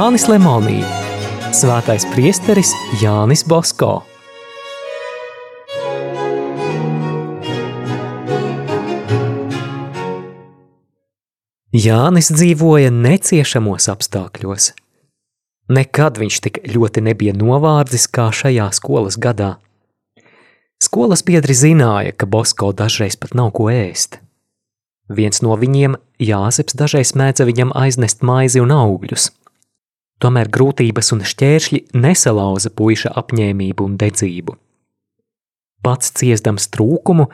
Jānis Lemonī, Svētais priesteris Jānis Bosko. Jānis dzīvoja neciešamos apstākļos. Nekad viņš tik ļoti nebija novārdzis kā šajā skolas gadā. Skolas biedri zināja, ka Bosko dažreiz pat nav ko ēst. Viens no viņiem, Jāzeps, dažreiz mēdza viņam aiznest maizi un augļus. Tomēr grūtības un šķēršļi nesalauza puika apņēmību un dedzību. Pats ciestams trūkumu,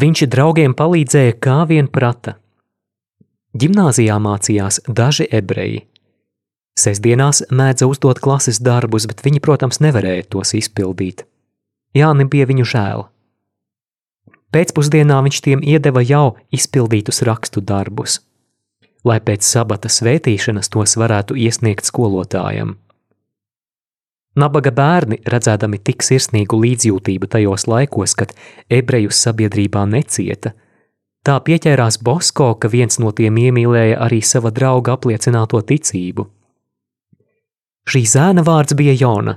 viņš draugiem palīdzēja kā vien prata. Gimnāzijā mācījās daži ebreji. Sesdienās mēdza uzdot klases darbus, bet viņi, protams, nevarēja tos izpildīt. Jāni bija viņu žēl. Pēcpusdienā viņš tiem iedeva jau izpildītus rakstu darbus, lai pēc sabata svētīšanas tos varētu iesniegt skolotājam. Nabaga bērni, redzēdami tik sirsnīgu līdzjūtību tajos laikos, kad ebreju sabiedrībā necieta – Tā pieķērās Bosko, ka viens no tiem iemīlēja arī sava drauga apliecināto ticību. Šī zēna vārds bija Jona.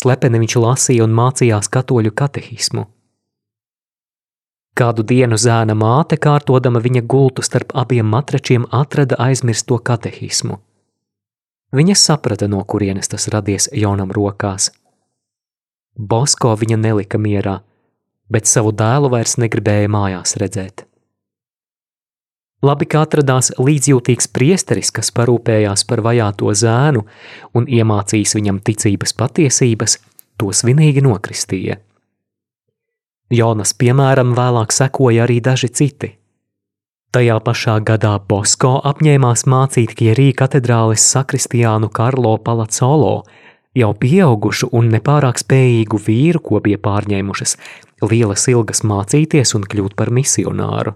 Slepeni viņš lasīja un mācījās katoļu katehismu. Kādu dienu zēna māte, kārtodama viņa gultu starp abiem matračiem, atrada aizmirsto katehismu. Viņa saprata, no kurienes tas radies Jonam rokās. Bosko viņa nelika mierā, bet savu dēlu vairs negribēja mājās redzēt. Labi, ka atradās līdzjūtīgs priesteris, kas parūpējās par vajāto zēnu un iemācījis viņam ticības patiesības, to svinīgi nokristīja. Jonas piemēram vēlāk sekoja arī daži citi. Tajā pašā gadā Bosko apņēmās mācīt Kierī katedrāles sakristiānu Karlo Palacolo, jau pieaugušu un nepārāk spējīgu vīru, ko bija pārņēmušas lielas ilgas mācīties un kļūt par misionāru.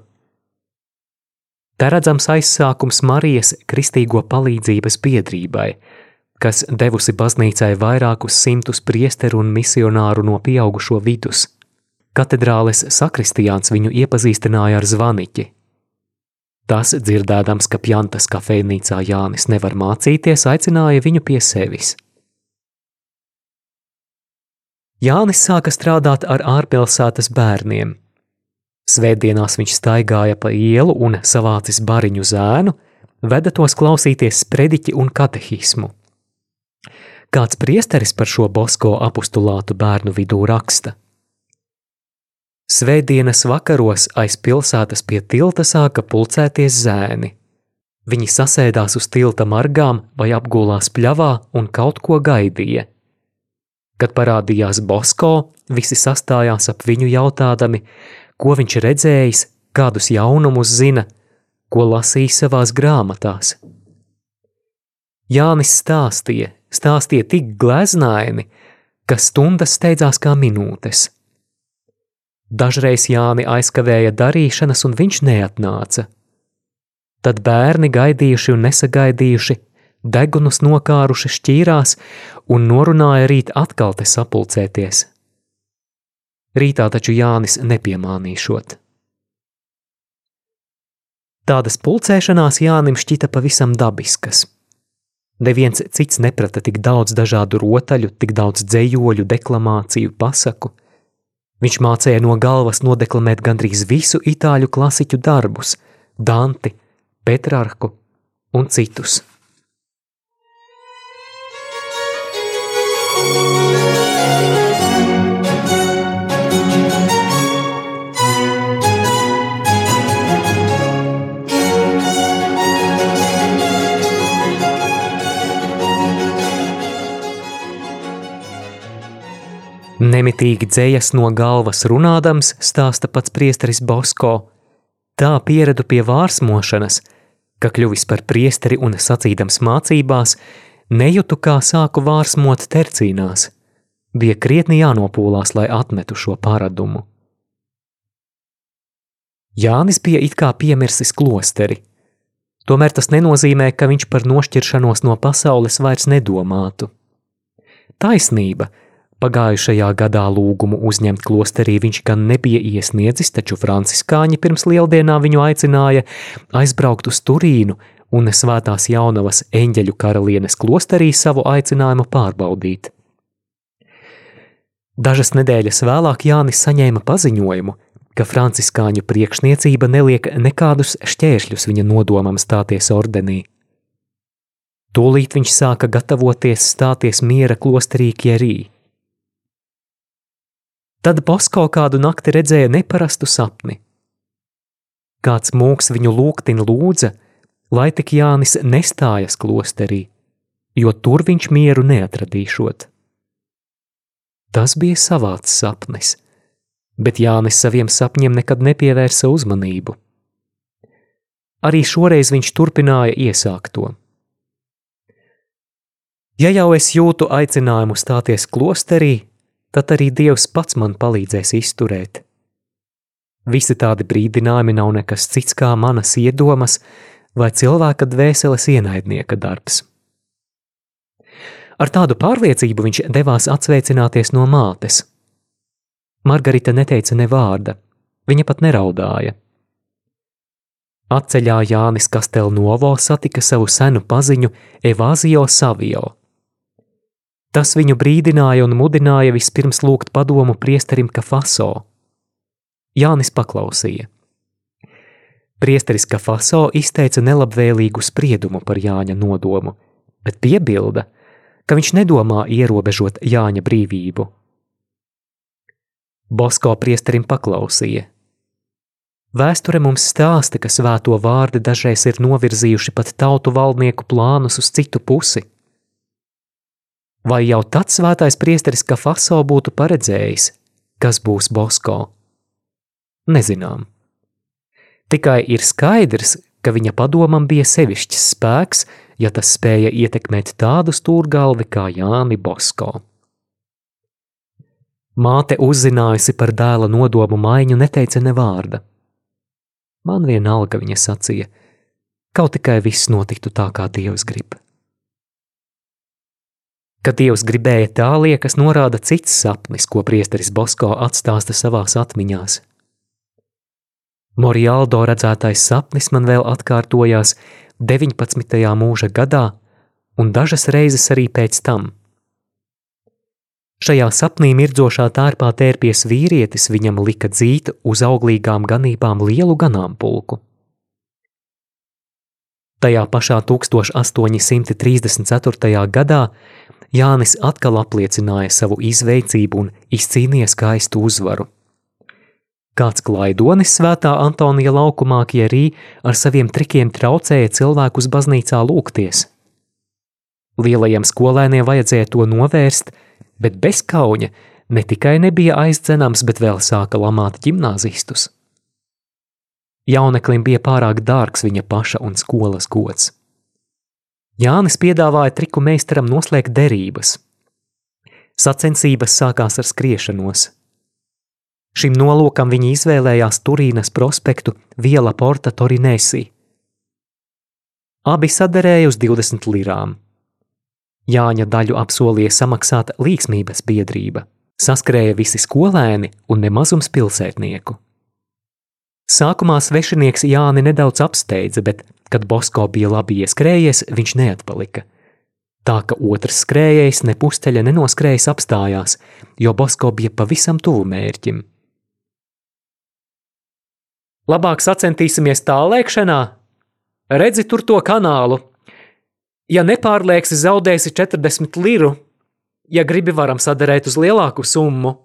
Te redzams aizsākums Marijas kristīgo palīdzības biedrībai, kas devusi baznīcai vairākus simtus priesteru un misionāru no pieaugušo vidus. Katedrāles sakristiāns viņu iepazīstināja ar zvaniķi. Tas, dzirdēdams, ka Pjantas kafejnīcā Jānis nevar mācīties, aicināja viņu pie sevis. Jānis sāka strādāt ar ārpilsētas bērniem – Svētdienās viņš staigāja pa ielu un savācis bariņu zēnu, veda tos klausīties sprediķi un katehismu. Kāds priesteris par šo bosko apustulātu bērnu vidū raksta. Svētdienas vakaros aiz pilsētas pie tilta sāka pulcēties zēni. Viņi sasēdās uz tilta margām vai apgulās pļavā un kaut ko gaidīja. Kad parādījās Bosko, visi sastājās ap viņu jautādami, ko viņš redzējis, kādus jaunumus zina, ko lasījis savās grāmatās. Jānis stāstīja, stāstīja tik gleznaini, ka stundas steidzās kā minūtes. Dažreiz Jāni aizkavēja darīšanas, un viņš neatnāca. Tad bērni gaidījuši un nesagaidījuši, degunus nokāruši šķīrās un norunāja rīt atkal te sapulcēties. Rītā taču Jānis nepiemānīšot. Tādas pulcēšanās Jānim šķita pavisam dabiskas. Neviens cits neprata tik daudz dažādu rotaļu, tik daudz dzējoļu, deklamāciju, pasaku. Viņš mācīja no galvas nodeklamēt gandrīz visu itāļu klasiķu darbus, Danti, Petrarku un citus. Nemitīgi dzējas no galvas runādams, stāsta pats priesteris Bosko. Tā pieredu pie vārsmošanas, ka kļuvis par priesteri un sacīdams mācībās, nejūtu, kā sāku vārsmot tercīnās. Bija krietni jānopūlās, lai atmetu šo paradumu. Jānis bija it kā piemirsis klosteri. Tomēr tas nenozīmē, ka viņš par nošķiršanos no pasaules vairs nedomātu. Taisnība – Pagājušajā gadā lūgumu uzņemt klosterī viņš gan nebija iesniedzis, taču franciskāņi pirms lieldienā viņu aicināja aizbraukt uz Turīnu un svētās jaunavas eņģeļu karalienes klosterī savu aicinājumu pārbaudīt. Dažas nedēļas vēlāk Jānis saņēma paziņojumu, ka franciskāņu priekšniecība neliek nekādus šķēršļus viņa nodomam stāties ordenī. Tūlīt viņš sāka gatavoties stāties miera klosterī Kjerī. Tad Bosko kādu nakti redzēja neparastu sapni. Kāds mūks viņu lūgtin lūdza, lai tik Jānis nestājas klosterī, jo tur viņš mieru neatradīšot. Tas bija savāds sapnis, bet Jānis saviem sapņiem nekad nepievērsa uzmanību. Arī šoreiz viņš turpināja iesākto. Ja jau es jūtu aicinājumu stāties klosterī, tad arī Dievs pats man palīdzēs izturēt. Visi tādi brīdinājumi nav nekas cits kā manas iedomas vai cilvēka dvēseles ienaidnieka darbs. Ar tādu pārliecību viņš devās atsveicināties no mātes. Margarita neteica ne vārda, viņa pat neraudāja. Atceļā Jānis Kastelnovo satika savu senu paziņu Evāzio Savio. Tas viņu brīdināja un mudināja vispirms lūgt padomu priesterim Kafaso. Jānis paklausīja. Priesteris Kafaso izteica nelabvēlīgu spriedumu par Jāņa nodomu, bet piebilda, ka viņš nedomā ierobežot Jāņa brīvību. Bosko priesterim paklausīja. Vēsture mums stāsta, ka svēto vārdi dažreiz ir novirzījuši pat tautu valdnieku plānus uz citu pusi. Vai jau tad svētais priesteris Kafaso būtu paredzējis, kas būs Bosko? Nezinām. Tikai ir skaidrs, ka viņa padomam bija sevišķs spēks, ja tas spēja ietekmēt tādu stūrgalvi kā Jāni Bosko. Māte uzzinājusi par dēla nodomu maiņu, neteica ne vārda. Man vienalga viņa sacīja, kaut tikai viss notiktu tā, kā Dievs grib. Kad Dievs gribēja tā liekas, norāda cits sapnis, ko priesteris Bosko atstāsta savās atmiņās. Morialdo redzētais sapnis man vēl atkārtojās 19. mūža gadā un dažas reizes arī pēc tam. Šajā sapnī mirdzošā tērpā tērpies vīrietis viņam lika dzīt uz auglīgām ganībām lielu ganāmpulku. Tajā pašā 1834. gadā Jānis atkal apliecināja savu izveicību un izcīnīja skaistu uzvaru. Kāds klaidonis svētā Antonija laukumā Kierī ar saviem trikiem traucēja cilvēkus baznīcā lūgties. Lielajiem skolēniem vajadzēja to novērst, bet bez kauņa ne tikai nebija aizdzenams, bet vēl sāka lamāt ģimnāzistus. Jauneklim bija pārāk dārgs viņa paša un skolas gods. Jānis piedāvāja triku meistaram noslēgt derības. Sacensības sākās ar skriešanos – Šim nolūkam viņi izvēlējās Turīnas prospektu Viela Porta Torinesi. Abi saderēja uz 20 lirām. Jāņa daļu apsolīja samaksāt līksmības biedrība, saskrēja visi skolēni un nemazums pilsētnieku. Sākumā svešinieks Jāni nedaudz apsteidza, bet, kad Bosko bija labi ieskrējies, viņš neatpalika. Tā ka otrs skrējējs ne pusteļa nenoskrējis apstājās, jo Bosko bija pavisam tuvu mērķim. Labāk sacentīsimies tālēkšanā. Redzi tur to kanālu. Ja nepārlieksi, zaudēsi 40 liru. Ja gribi, varam sadarēt uz lielāku summu.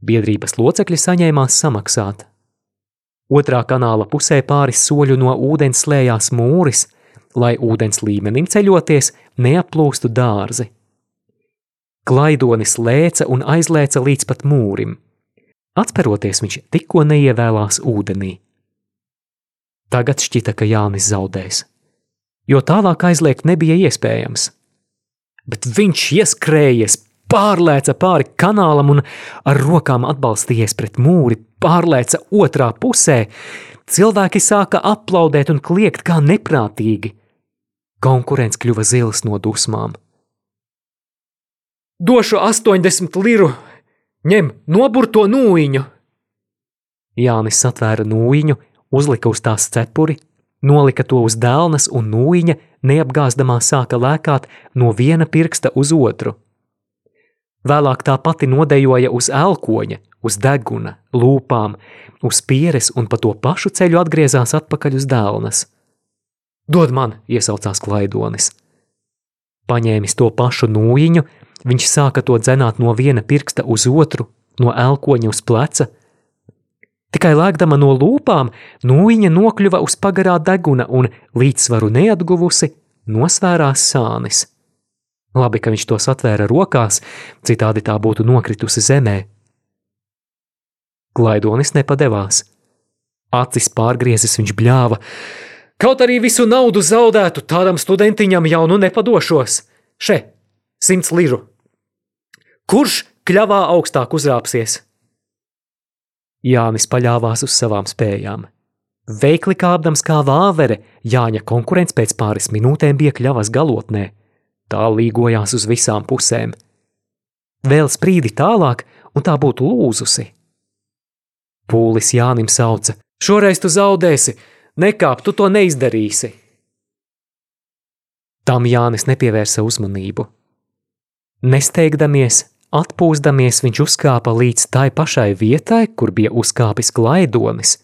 Biedrības locekļi saņēmās samaksāt. Otrā kanāla pusē pāris soļu no ūdens slēdzās mūris, lai ūdens līmenim ceļoties, neaplūstu dārzi. Klaidonis lēca un aizlēca līdz pat mūrim. Atperoties, viņš tikko neievēlās ūdenī. Tagad šķita, ka Jānis zaudēs, jo tālāk aizliegt nebija iespējams. Bet viņš ieskrējies, pārlēca pāri kanālam un ar rokām atbalstījies pret mūri, pārlēca otrā pusē. Cilvēki sāka aplaudēt un kliegt kā neprātīgi. Konkurents kļuva zils no dusmām. Došu 80 liru, Ņem, nobur to nūjiņu! Jānis satvēra nūjiņu, uzlika uz tās cepuri, nolika to uz dēlnas un nūjiņa neapgāzdamā sāka lēkāt no viena pirksta uz otru. Vēlāk tā pati nodejoja uz elkoņa, uz deguna, lūpām, uz pieres un pa to pašu ceļu atgriezās atpakaļ uz dēlnas. Dod man, iesaucās klaidonis. Paņēmis to pašu nūjiņu, viņš sāka to dzenāt no viena pirksta uz otru, no elkoņa uz pleca. Tikai lēkdama no lūpām, nūjiņa nokļuva uz pagarā deguna un, līdzsvaru neatguvusi, nosvērās sānis. Labi, ka viņš tos atvēra rokās, citādi tā būtu nokritusi zemē. Glaidonis nepadevās. Acis pārgriezis viņš bļāva. Kaut arī visu naudu zaudētu, tādam studentiņam jau nu nepadošos. Še, simts liru. Kurš kļavā augstāk uzrāpsies? Jānis paļāvās uz savām spējām. Veikli kāpdams kā vāvere, Jāņa konkurence pēc pāris minūtēm bija kļavas galotnē. Tā līgojās uz visām pusēm. Vēl sprīdi tālāk, un tā būtu lūzusi. Pūlis Jānim sauca: Šoreiz tu zaudēsi, nekāp, tu to neizdarīsi. Tam Jānis nepievērsa uzmanību. Nesteigdamies, atpūsdamies, viņš uzkāpa līdz tai pašai vietai, kur bija uzkāpis klaidonis.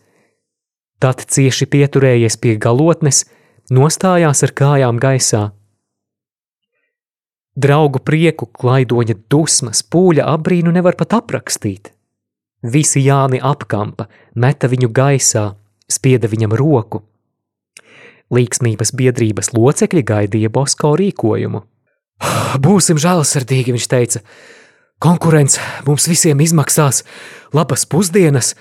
Tad cieši pieturējies pie galotnes, nostājās ar kājām gaisā. Draugu prieku, klaidoņa dusmas, pūļa apbrīnu nevar pat aprakstīt. Visi Jāni apkampa, meta viņu gaisā, spieda viņam roku. Līksmības biedrības locekļi gaidīja Bosko rīkojumu. Būsim žēlsirdīgi, viņš teica. Konkurence mums visiem izmaksās labas pusdienas,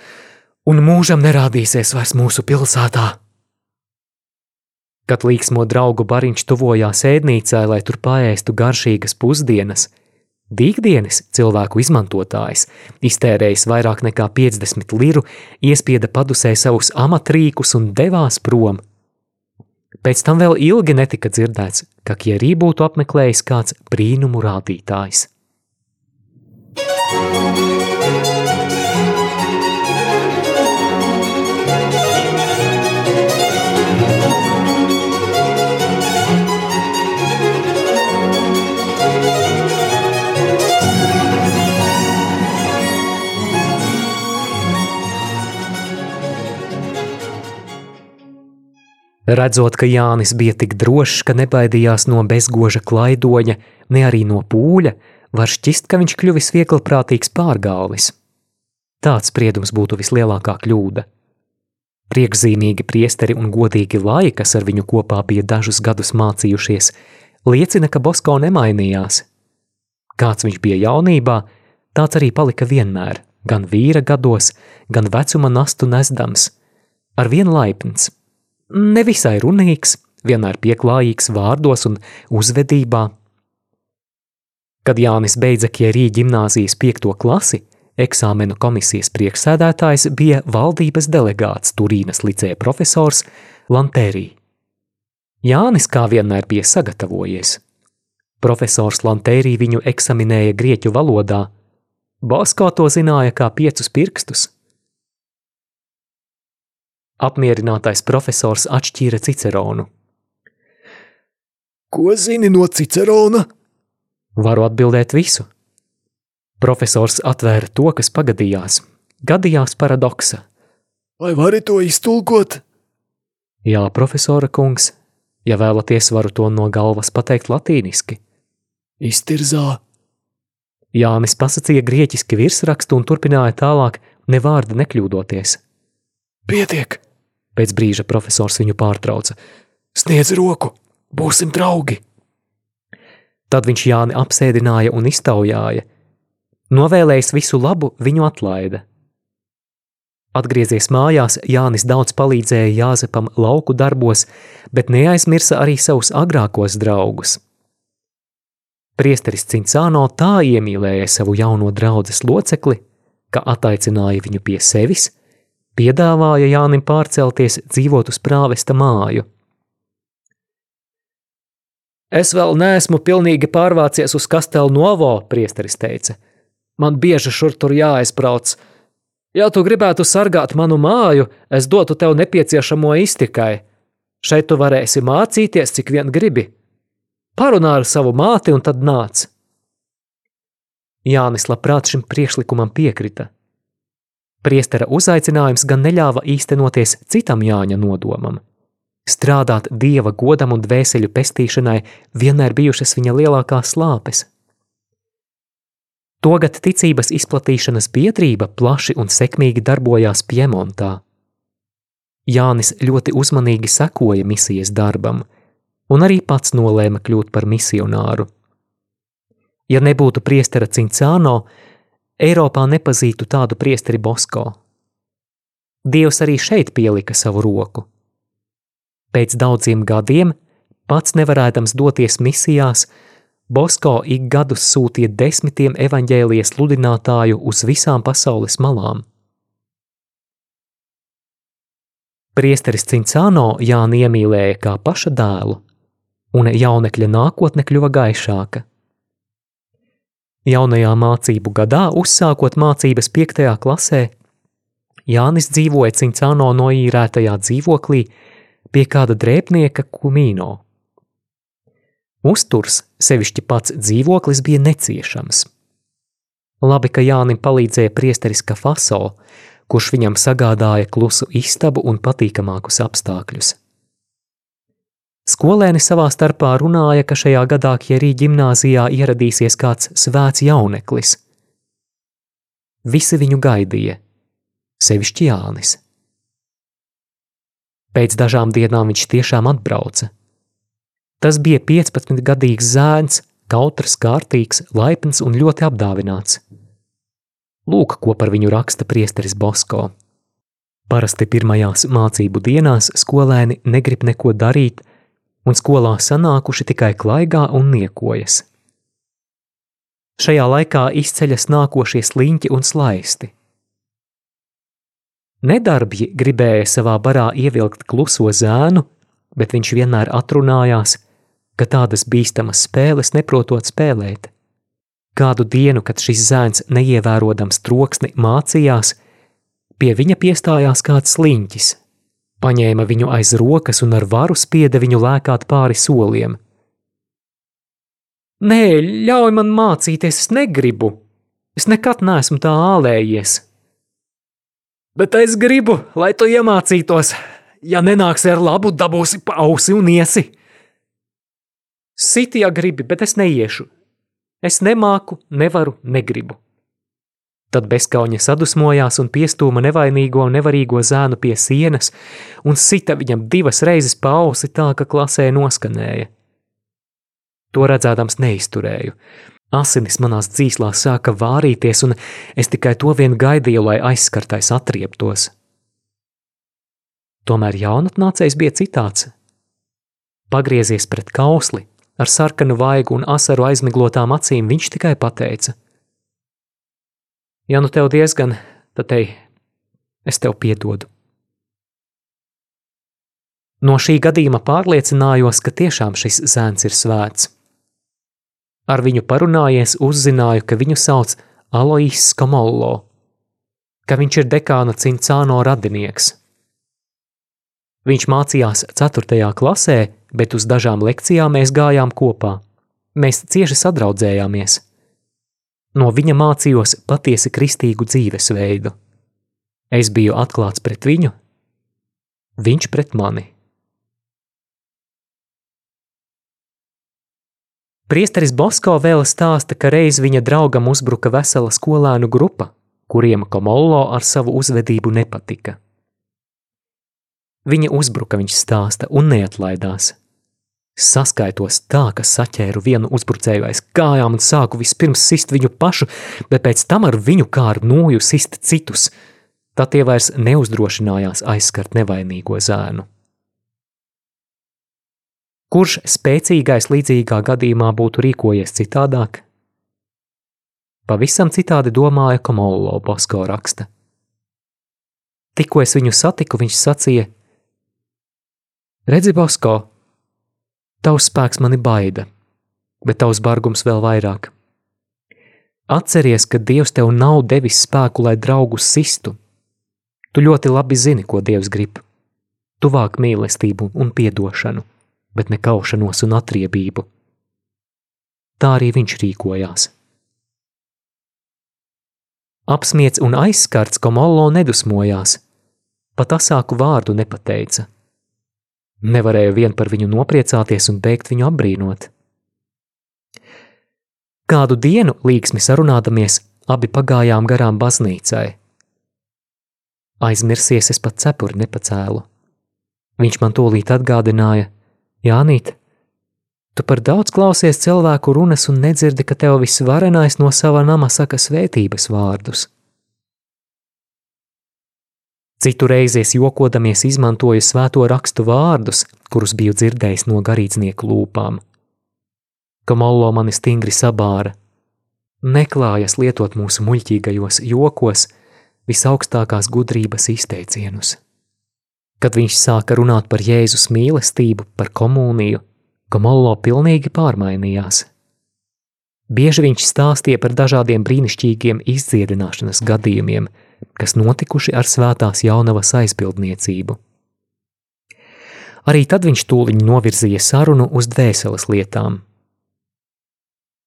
un mūžam nerādīsies vairs mūsu pilsētā. Kad līksmo draugu bariņš tuvojās ēdnīcai, lai tur paēstu garšīgas pusdienas, Dīgdienis cilvēku izmantotājs, iztērējis vairāk nekā 50 liru, iespieda padusē savus amatrīkus un devās prom. Pēc tam vēl ilgi netika dzirdēts, ka Kierī būtu apmeklējis kāds brīnumu rādītājs. Redzot, ka Jānis bija tik drošs, ka nebaidījās no bezgoža klaidoņa, ne arī no pūļa, var šķist, ka viņš kļuvis vieglprātīgs pārgalvis. Tāds spriedums būtu vislielākā kļūda. Priekšzīmīgi priesteri un godīgi lai, kas ar viņu kopā bija dažus gadus mācījušies, liecina, ka Bosko nemainījās. Kāds viņš bija jaunībā, tāds arī palika vienmēr, gan vīra gados, gan vecuma nastu nesdams, ar vien laipns – nevisai runīgs, vienmēr pieklājīgs vārdos un uzvedībā. Kad Jānis beidza Kierī ģimnāzijas piekto klasi, eksāmenu komisijas priekšsēdētājs bija valdības delegāts Turīnas licēja profesors Lantērī. Jānis kā vienmēr bija sagatavojies. Profesors Lantērī viņu eksaminēja grieķu valodā. Basko to zināja kā piecus pirkstus – Apmierinātais profesors atšķīra Ciceronu. Ko zini no Cicerona? Varu atbildēt visu. Profesors atvēra to, kas pagadījās. Gadījās paradoksa. Vai vari to iztulkot? Jā, profesora kungs, ja vēlaties, varu to no galvas pateikt latīniski. Iztirzā. Jānis pasacīja grieķiski virsrakstu un turpināja tālāk, ne vārda nekļūdoties. Pietiek! Pēc brīža profesors viņu pārtrauca. Sniedz roku, būsim draugi! Tad viņš Jāni apsēdināja un iztaujāja. Novēlējis visu labu, viņu atlaida. Atgriezies mājās, Jānis daudz palīdzēja Jāzepam lauku darbos, bet neaizmirsa arī savus agrākos draugus. Priesteris Cincāno tā iemīlēja savu jauno draugu locekli, ka ataicināja viņu pie sevis – piedāvāja Jānim pārcelties dzīvot uz prāvesta māju. Es vēl neesmu pilnīgi pārvācies uz Kastelu Novo, priesteris teica. Man bieži šur tur jāaizbrauc. Ja tu gribētu sargāt manu māju, es dotu tev nepieciešamo iztikai. Šeit tu varēsi mācīties, cik vien gribi. Parunā ar savu māti un tad nāc. Jānis labprāt šim priekšlikumam piekrita. Priestera uzaicinājums gan neļāva īstenoties citam Jāņa nodomam. Strādāt dieva godam un dvēseļu pestīšanai vienmēr bijušas viņa lielākās slāpes. Togad ticības izplatīšanas biedrība plaši un sekmīgi darbojās Piemontā. Jānis ļoti uzmanīgi sekoja misijas darbam, un arī pats nolēma kļūt par misionāru. Ja nebūtu priestera Cincāno, Eiropā nepazītu tādu priesteri Bosko. Dievs arī šeit pielika savu roku. Pēc daudziem gadiem, pats nevarēdams doties misijās, Bosko ik gadus sūtīja desmitiem evaņģēlijas sludinātāju uz visām pasaules malām. Priesteris Cincāno Jāni iemīlēja kā paša dēlu, un jaunekļa nākotne kļuva gaišāka. Jaunajā mācību gadā, uzsākot mācības piektajā klasē, Jānis dzīvoja Cincāno noīrētajā dzīvoklī pie kāda drēbnieka Kumīno. Uzturs, sevišķi pats dzīvoklis, bija neciešams. Labi, ka Jānim palīdzēja priesteris Kafaso, kurš viņam sagādāja klusu istabu un patīkamākus apstākļus. Skolēni savā starpā runāja, ka šajā gadā Kjerī ģimnāzijā ieradīsies kāds svēts jauneklis. Visi viņu gaidīja, sevišķi Jānis. Pēc dažām dienām viņš tiešām atbrauca. Tas bija 15-gadīgs zēns, kautrs, kārtīgs, laipns un ļoti apdāvināts. Lūk, ko par viņu raksta priesteris Bosko. Parasti pirmajās mācību dienās skolēni negrib neko darīt, un skolā sanākuši tikai klaigā un niekojas. Šajā laikā izceļas nākošie sliņķi un slaisti. Nedarbji gribēja savā barā ievilkt kluso zēnu, bet viņš vienmēr atrunājās, ka tādas bīstamas spēles neprotot spēlēt. Kādu dienu, kad šis zēns neievērodams troksni mācījās, pie viņa piestājās kāds sliņķis, paņēma viņu aiz rokas un ar varu spieda viņu lēkāt pāri soliem. Nē, ļauj man mācīties, es negribu. Es nekad neesmu tā ālējies. Bet es gribu, lai tu iemācītos. Ja nenāksi ar labu, dabūsi pausi un iesi. Siti, ja gribi, bet es neiešu. Es nemāku, nevaru, negribu. Tad bezkauņa sadusmojās un piestūma nevainīgo un nevarīgo zēnu pie sienas un sita viņam divas reizes pa ausi tā, ka klasē noskanēja. To redzēdams neizturēju. Asinis manās dzīslās sāka vārīties, un es tikai to vien gaidīju, lai aizskartais atrieptos. Tomēr jaunatnācējs bija citāds. Pagriezies pret kausli, Ar sarkanu vaigu un asaru aizmiglotām acīm viņš tikai pateica: Ja nu tev diezgan, tad ej, es tev piedodu. No šī gadījuma pārliecinājos, ka tiešām šis zēns ir svēts. Ar viņu parunājies, uzzināju, ka viņu sauc Alois Skamollo, ka viņš ir dekāna Cincāno radinieks. Viņš mācījās 4. klasē bet uz dažām lekcijām mēs gājām kopā. Mēs cieši sadraudzējāmies. No viņa mācījos patiesi kristīgu dzīvesveidu. Es biju atklāts pret viņu, viņš pret mani. Priesteris Bosko vēl stāsta, ka reiz viņa draugam uzbruka vesela skolēnu grupa, kuriem Komollo ar savu uzvedību nepatika. Viņa uzbruka, viņš stāsta, un neatlaidās. Saskaitos tā, ka saķēru vienu uzbrucēju aiz kājām un sāku vispirms sist viņu pašu, bet pēc tam ar viņu kā ar noju sist citus. Tad tie vairs neuzdrošinājās aizskart nevainīgo zēnu. Kurš spēcīgais līdzīgā gadījumā būtu rīkojies citādāk? Pavisam citādi domāja Komolo Bosko raksta. Tikko es viņu satiku, viņš sacīja: Redzi, Bosko, Tavs spēks mani baida, bet tavs bargums vēl vairāk. Atceries, ka Dievs tev nav devis spēku, lai draugus sistu. Tu ļoti labi zini, ko Dievs grib. tuvāk mīlestību un piedošanu, bet ne kaušanos un atriebību. Tā arī viņš rīkojās. Apsmiets un aizskarts Komollo nedusmojās, pat asāku vārdu nepateica. Nevarēja vien par viņu nopriecāties un beigt viņu apbrīnot. Kādu dienu līksmi sarunādamies, abi pagājām garām baznīcai. Aizmirsies, es pat cepuri nepacēlu. Viņš man tūlīt atgādināja: Jānīt, tu par daudz klausies cilvēku runas un nedzirdi, ka tev visvarenais no sava nama saka svētības vārdus. Citu reizi es jokodamies izmantoju svēto rakstu vārdus, kurus biju dzirdējis no garīdznieku lūpām. Kamalo mani stingri sabāra. Neklājas lietot mūsu muļķīgajos jokos visaugstākās gudrības izteicienus. Kad viņš sāka runāt par Jēzus mīlestību, par komuniju, Gamolo pilnīgi pārmainījās. Bieži viņš stāstīja par dažādiem brīnišķīgiem izdziedināšanas gadījumiem, kas notikuši ar svētās jaunavas aizbildniecību. Arī tad viņš tūliņ novirzīja sarunu uz dvēseles lietām.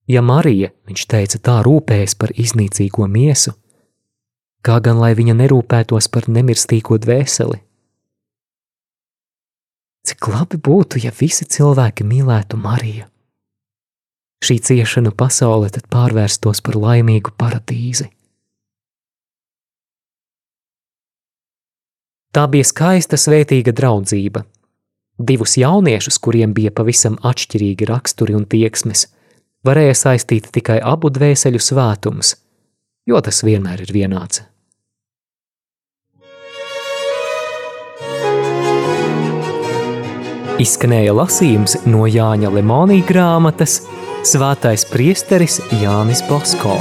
Ja Marija, viņš teica, tā rūpējas par iznīcīgo miesu, kā gan lai viņa nerūpētos par nemirstīgo dvēseli? Cik labi būtu, ja visi cilvēki mīlētu Mariju. Šī ciešana pasaulē tad pārvērstos par laimīgu paradīzi. Tā bija skaista, svētīga draudzība. Divus jauniešus, kuriem bija pavisam atšķirīgi raksturi un tieksmes, varēja saistīt tikai abu dvēseļu svētums, jo tas vienmēr ir vienāds. Izskanēja lasījums no Jāņa Lemonija grāmatas Svētais priesteris Jānis Bosko.